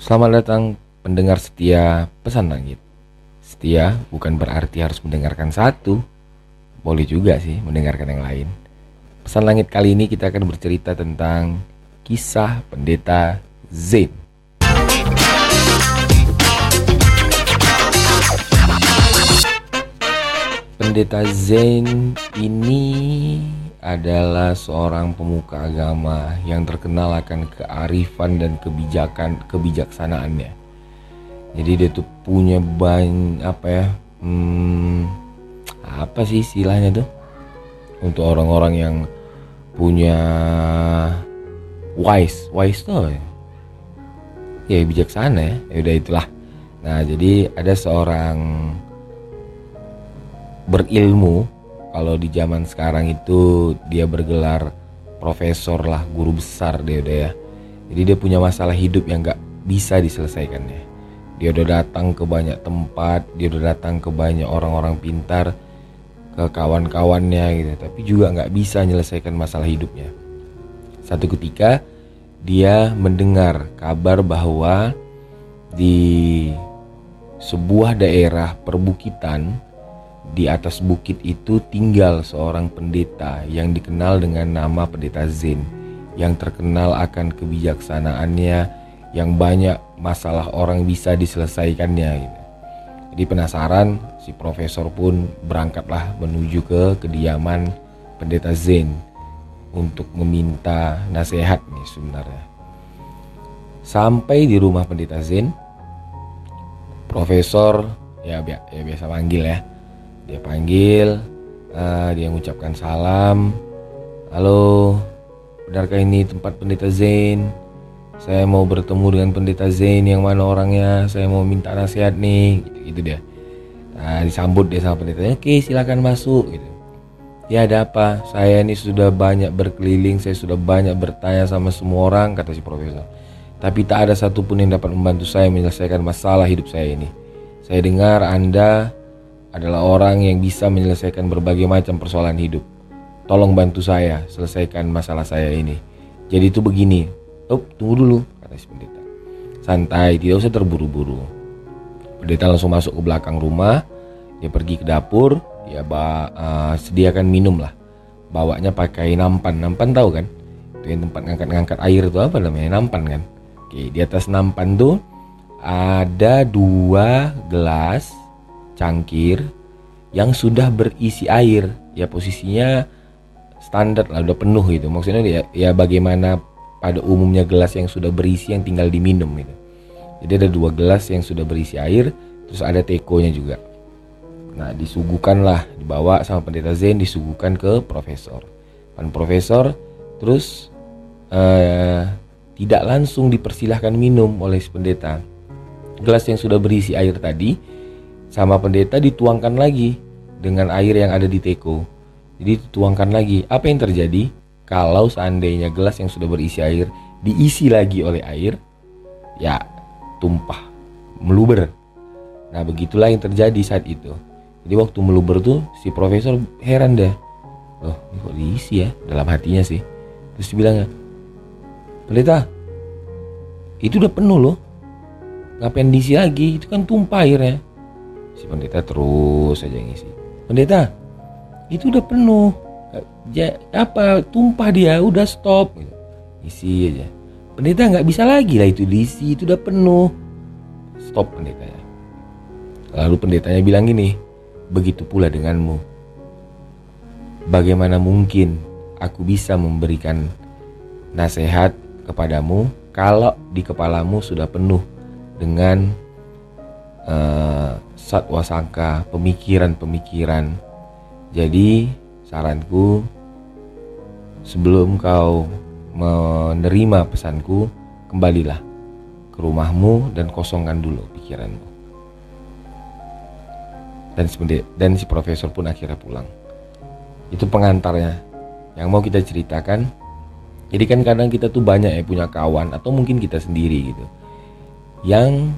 Selamat datang pendengar setia pesan langit. Setia bukan berarti harus mendengarkan satu, boleh juga sih mendengarkan yang lain. Pesan langit kali ini kita akan bercerita tentang kisah pendeta Zain. Pendeta Zain ini adalah seorang pemuka agama yang terkenal akan kearifan dan kebijakan kebijaksanaannya. Jadi dia tuh punya banyak apa ya? Hmm, apa sih istilahnya tuh? Untuk orang-orang yang punya wise, wise tuh ya, ya bijaksana ya. Ya udah itulah. Nah, jadi ada seorang berilmu kalau di zaman sekarang itu dia bergelar profesor lah guru besar dia udah ya. Jadi dia punya masalah hidup yang gak bisa diselesaikan ya. Dia udah datang ke banyak tempat dia udah datang ke banyak orang-orang pintar ke kawan-kawannya gitu. Tapi juga nggak bisa menyelesaikan masalah hidupnya. Satu ketika dia mendengar kabar bahwa di sebuah daerah perbukitan di atas bukit itu tinggal seorang pendeta yang dikenal dengan nama pendeta Zen yang terkenal akan kebijaksanaannya yang banyak masalah orang bisa diselesaikannya gitu. Jadi penasaran si profesor pun berangkatlah menuju ke kediaman pendeta Zen untuk meminta nasihat nih sebenarnya. Sampai di rumah pendeta Zen, profesor ya, ya biasa panggil ya dia panggil uh, dia mengucapkan salam. Halo benarkah ini tempat pendeta Zain? Saya mau bertemu dengan pendeta Zain yang mana orangnya. Saya mau minta nasihat nih gitu, gitu dia. Nah, disambut dia sama pendeta oke silakan masuk gitu. Ya ada apa? Saya ini sudah banyak berkeliling saya sudah banyak bertanya sama semua orang kata si profesor. Tapi tak ada satupun yang dapat membantu saya menyelesaikan masalah hidup saya ini. Saya dengar anda adalah orang yang bisa menyelesaikan berbagai macam persoalan hidup. Tolong bantu saya selesaikan masalah saya ini. Jadi itu begini. Oh, tunggu dulu, kata si pendeta. Santai, tidak usah terburu-buru. Pendeta langsung masuk ke belakang rumah. Dia pergi ke dapur. Dia uh, sediakan minum lah. Bawanya pakai nampan. Nampan tahu kan? Itu yang tempat ngangkat-ngangkat air itu apa namanya? Nampan kan? Oke, di atas nampan tuh ada dua gelas cangkir yang sudah berisi air. Ya posisinya standar lah udah penuh gitu. Maksudnya ya, ya bagaimana pada umumnya gelas yang sudah berisi yang tinggal diminum gitu. Jadi ada dua gelas yang sudah berisi air terus ada tekonya juga. Nah disuguhkanlah dibawa sama pendeta Zen disuguhkan ke profesor. Pan profesor terus uh, tidak langsung dipersilahkan minum oleh pendeta. Gelas yang sudah berisi air tadi sama pendeta dituangkan lagi dengan air yang ada di teko. Jadi dituangkan lagi. Apa yang terjadi kalau seandainya gelas yang sudah berisi air diisi lagi oleh air? Ya, tumpah, meluber. Nah, begitulah yang terjadi saat itu. Jadi waktu meluber tuh si profesor heran deh. Oh, ini kok diisi ya dalam hatinya sih. Terus dia bilang, "Pendeta, itu udah penuh loh. Ngapain diisi lagi? Itu kan tumpah airnya." Si pendeta terus saja ngisi. Pendeta itu udah penuh. Ja, apa tumpah dia udah stop. Gitu. isi aja. Pendeta nggak bisa lagi lah itu diisi itu udah penuh. Stop pendetanya lalu pendetanya bilang gini begitu pula denganmu. Bagaimana mungkin aku bisa memberikan nasihat kepadamu kalau di kepalamu sudah penuh dengan uh, satwa sangka, pemikiran-pemikiran. Jadi, saranku sebelum kau menerima pesanku, kembalilah ke rumahmu dan kosongkan dulu pikiranmu. Dan dan si profesor pun akhirnya pulang. Itu pengantarnya yang mau kita ceritakan. Jadi kan kadang kita tuh banyak ya punya kawan atau mungkin kita sendiri gitu. Yang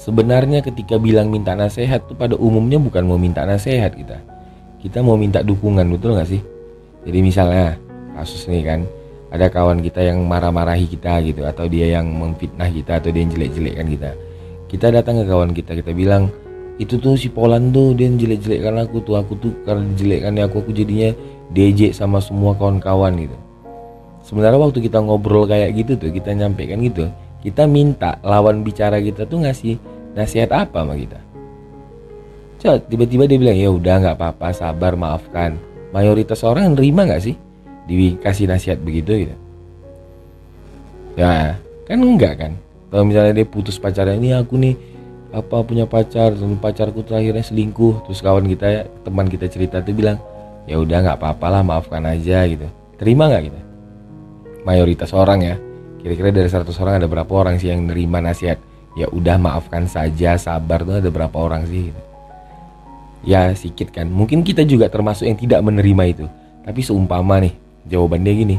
Sebenarnya ketika bilang minta nasihat tuh pada umumnya bukan mau minta nasihat kita. Kita mau minta dukungan, betul nggak sih? Jadi misalnya kasus nih kan, ada kawan kita yang marah-marahi kita gitu atau dia yang memfitnah kita atau dia yang jelek-jelekkan kita kita datang ke kawan kita kita bilang itu tuh si Polan tuh dia jelek-jelekkan aku tuh aku tuh karena jelekkannya aku aku jadinya DJ sama semua kawan-kawan gitu sebenarnya waktu kita ngobrol kayak gitu tuh kita nyampaikan gitu kita minta lawan bicara kita tuh ngasih nasihat apa sama kita? Coba tiba-tiba dia bilang ya udah nggak apa-apa sabar maafkan. Mayoritas orang nerima nggak sih dikasih nasihat begitu gitu? Ya kan enggak kan? Kalau misalnya dia putus pacarnya ini aku nih apa punya pacar dan pacarku terakhirnya selingkuh. Terus kawan kita teman kita cerita tuh bilang ya udah nggak apa-apa lah maafkan aja gitu. Terima nggak gitu mayoritas orang ya kira-kira dari 100 orang ada berapa orang sih yang nerima nasihat? Ya udah maafkan saja sabar tuh ada berapa orang sih? Ya sedikit kan. Mungkin kita juga termasuk yang tidak menerima itu. Tapi seumpama nih jawaban dia gini.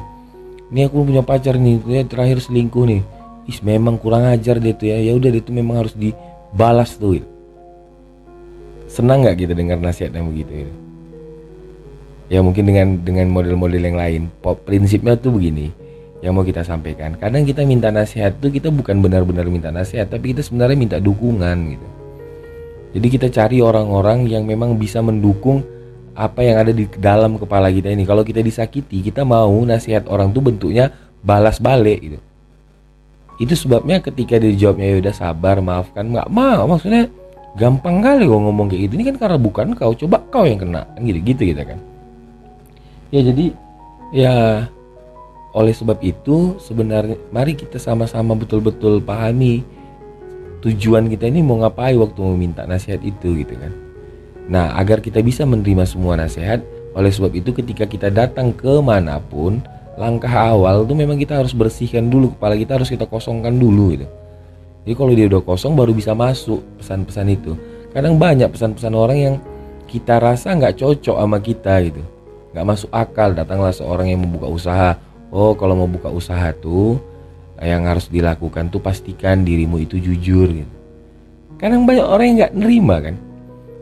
Ini aku punya pacar nih terakhir selingkuh nih. Is memang kurang ajar dia tuh ya. Ya udah dia tuh memang harus dibalas tuh gitu. senang nggak kita dengar nasihat yang begitu gitu? ya mungkin dengan dengan model-model yang lain. Prinsipnya tuh begini yang mau kita sampaikan kadang kita minta nasihat tuh kita bukan benar-benar minta nasihat tapi kita sebenarnya minta dukungan gitu jadi kita cari orang-orang yang memang bisa mendukung apa yang ada di dalam kepala kita ini. Kalau kita disakiti, kita mau nasihat orang tuh bentuknya balas balik gitu. Itu sebabnya ketika dia jawabnya ya udah sabar, maafkan, nggak mau. Maksudnya gampang kali kok ngomong kayak gitu. Ini kan karena bukan kau, coba kau yang kena. Kan gitu-gitu gitu kan. Ya jadi ya oleh sebab itu sebenarnya mari kita sama-sama betul-betul pahami tujuan kita ini mau ngapain waktu meminta nasihat itu gitu kan. Nah, agar kita bisa menerima semua nasihat, oleh sebab itu ketika kita datang ke mana pun, langkah awal tuh memang kita harus bersihkan dulu kepala kita harus kita kosongkan dulu gitu. Jadi kalau dia udah kosong baru bisa masuk pesan-pesan itu. Kadang banyak pesan-pesan orang yang kita rasa nggak cocok sama kita gitu, nggak masuk akal. Datanglah seorang yang membuka usaha. Oh, kalau mau buka usaha tuh yang harus dilakukan tuh pastikan dirimu itu jujur gitu. Kadang banyak orang yang nggak nerima kan.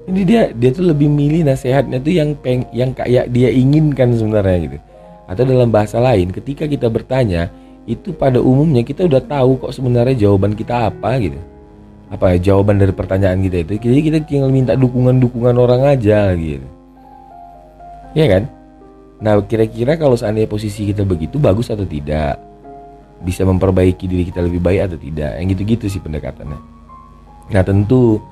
Jadi dia dia tuh lebih milih nasihatnya tuh yang peng yang kayak dia inginkan sebenarnya gitu. Atau dalam bahasa lain ketika kita bertanya itu pada umumnya kita udah tahu kok sebenarnya jawaban kita apa gitu. Apa ya jawaban dari pertanyaan kita itu. Jadi kita tinggal minta dukungan-dukungan orang aja gitu. Ya kan nah kira-kira kalau seandainya posisi kita begitu bagus atau tidak? Bisa memperbaiki diri kita lebih baik atau tidak? Yang gitu-gitu sih pendekatannya. Nah tentu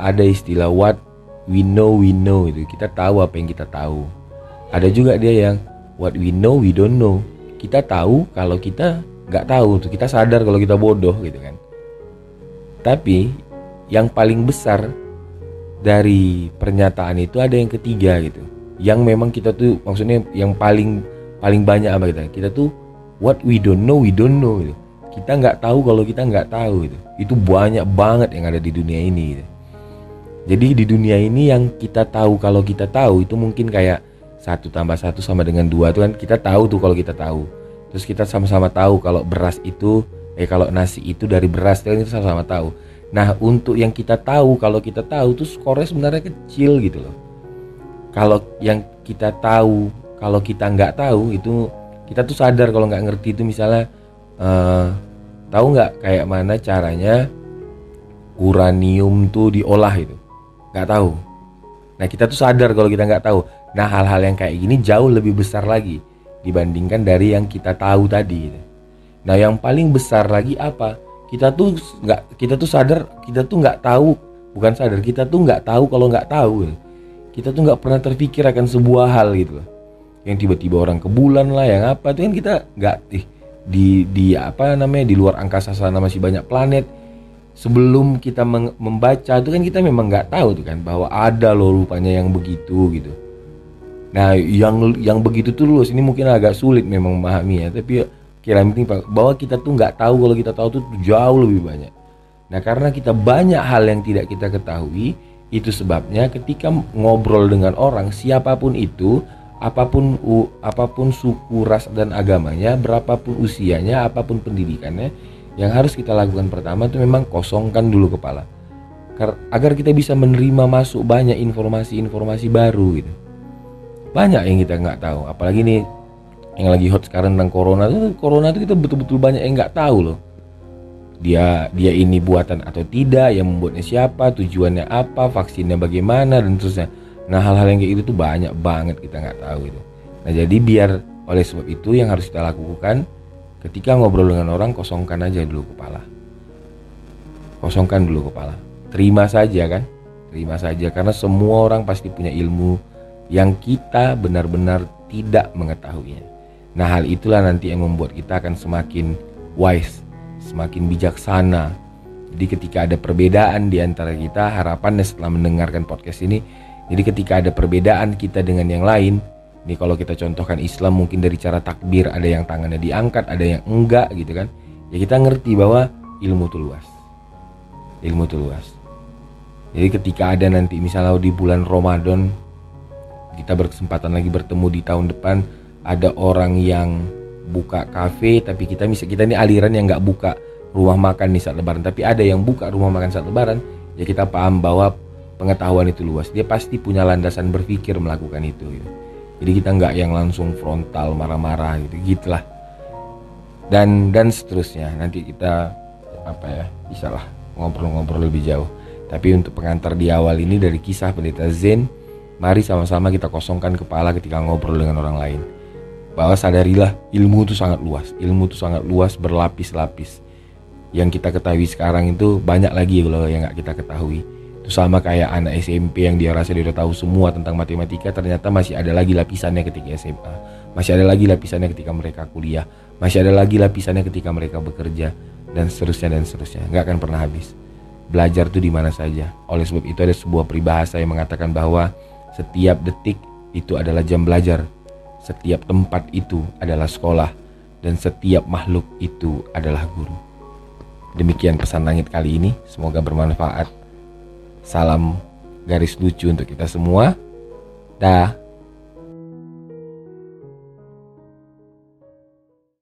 ada istilah what we know we know itu. Kita tahu apa yang kita tahu. Ada juga dia yang what we know we don't know. Kita tahu kalau kita nggak tahu tuh. Kita sadar kalau kita bodoh gitu kan. Tapi yang paling besar dari pernyataan itu ada yang ketiga gitu yang memang kita tuh maksudnya yang paling paling banyak apa kita kita tuh what we don't know we don't know gitu. Kita nggak tahu kalau kita nggak tahu itu itu banyak banget yang ada di dunia ini gitu. jadi di dunia ini yang kita tahu kalau kita tahu itu mungkin kayak satu tambah satu sama dengan dua itu kan kita tahu tuh kalau kita tahu. Terus kita sama-sama tahu kalau beras itu eh kalau nasi itu dari beras kan itu sama-sama tahu. Nah untuk yang kita tahu kalau kita tahu tuh skornya sebenarnya kecil gitu loh kalau yang kita tahu kalau kita nggak tahu itu kita tuh sadar kalau nggak ngerti itu misalnya uh, tahu nggak kayak mana caranya uranium tuh diolah itu? Nggak tahu. Nah kita tuh sadar kalau kita nggak tahu. Nah hal-hal yang kayak gini jauh lebih besar lagi dibandingkan dari yang kita tahu tadi nah yang paling besar lagi apa? Kita tuh nggak kita tuh sadar kita tuh nggak tahu. Bukan sadar kita tuh nggak tahu kalau nggak tahu kita tuh nggak pernah terpikir akan sebuah hal gitu yang tiba-tiba orang ke bulan lah yang apa itu kan kita nggak ih di di apa namanya di luar angkasa sana masih banyak planet. Sebelum kita membaca itu kan kita memang nggak tahu tuh kan bahwa ada loh rupanya yang begitu gitu. Nah yang yang begitu tuh luas ini mungkin agak sulit memang memahami ya tapi kira penting bahwa kita tuh nggak tahu kalau kita tahu tuh jauh lebih banyak. Nah karena kita banyak hal yang tidak kita ketahui itu sebabnya ketika ngobrol dengan orang siapa pun itu apa pun apa pun suku ras dan agamanya berapapun usianya apa pun pendidikannya yang harus kita lakukan pertama itu memang kosongkan dulu kepala. Agar kita bisa menerima masuk banyak informasi-informasi baru gitu. Banyak yang kita nggak tahu. Apalagi nih yang lagi hot sekarang tentang corona. Itu corona itu kita betul-betul banyak yang nggak tahu loh dia dia ini buatan atau tidak yang membuatnya siapa tujuannya apa vaksinnya bagaimana dan terusnya nah hal-hal yang kayak itu tuh banyak banget kita nggak tahu itu. Nah jadi biar oleh sebab itu yang harus kita lakukan ketika ngobrol dengan orang kosongkan aja dulu kepala. Kosongkan dulu kepala. Terima saja kan? Terima saja karena semua orang pasti punya ilmu yang kita benar-benar tidak mengetahuinya. Nah hal itulah nanti yang membuat kita akan semakin wise semakin bijaksana. Jadi ketika ada perbedaan di antara kita, harapannya setelah mendengarkan podcast ini, jadi ketika ada perbedaan kita dengan yang lain, ini kalau kita contohkan Islam mungkin dari cara takbir ada yang tangannya diangkat, ada yang enggak gitu kan. Ya kita ngerti bahwa ilmu itu luas. Ilmu itu luas. Jadi ketika ada nanti misalnya di bulan Ramadan kita berkesempatan lagi bertemu di tahun depan ada orang yang buka kafe tapi kita bisa kita ini aliran yang nggak buka rumah makan di saat lebaran. Tapi ada yang buka rumah makan saat lebaran ya kita paham bahwa pengetahuan itu luas. Dia pasti punya landasan berpikir melakukan itu gitu. jadi kita nggak yang langsung frontal marah-marah gitu. Gitulah. Dan dan seterusnya. Nanti kita apa ya bisa lah ngobrol-ngobrol lebih jauh. Tapi untuk pengantar di awal ini dari kisah pendeta Zen mari sama-sama kita kosongkan kepala ketika ngobrol dengan orang lain bahwa sadarilah ilmu itu sangat luas. Ilmu itu sangat luas berlapis-lapis. Yang kita ketahui sekarang itu banyak lagi kalau yang nggak kita ketahui. Itu sama kayak anak SMP yang dia rasa dia udah tahu semua tentang matematika ternyata masih ada lagi lapisannya ketika SMA masih ada lagi lapisannya ketika mereka kuliah. Masih ada lagi lapisannya ketika mereka bekerja. Dan seterusnya dan seterusnya. Nggak akan pernah habis. Belajar tuh di mana saja. Oleh sebab itu ada sebuah peribahasa yang mengatakan bahwa setiap detik itu adalah jam belajar setiap tempat itu adalah sekolah dan setiap makhluk itu adalah guru. Demikian pesan langit kali ini, semoga bermanfaat. Salam garis lucu untuk kita semua. Dah.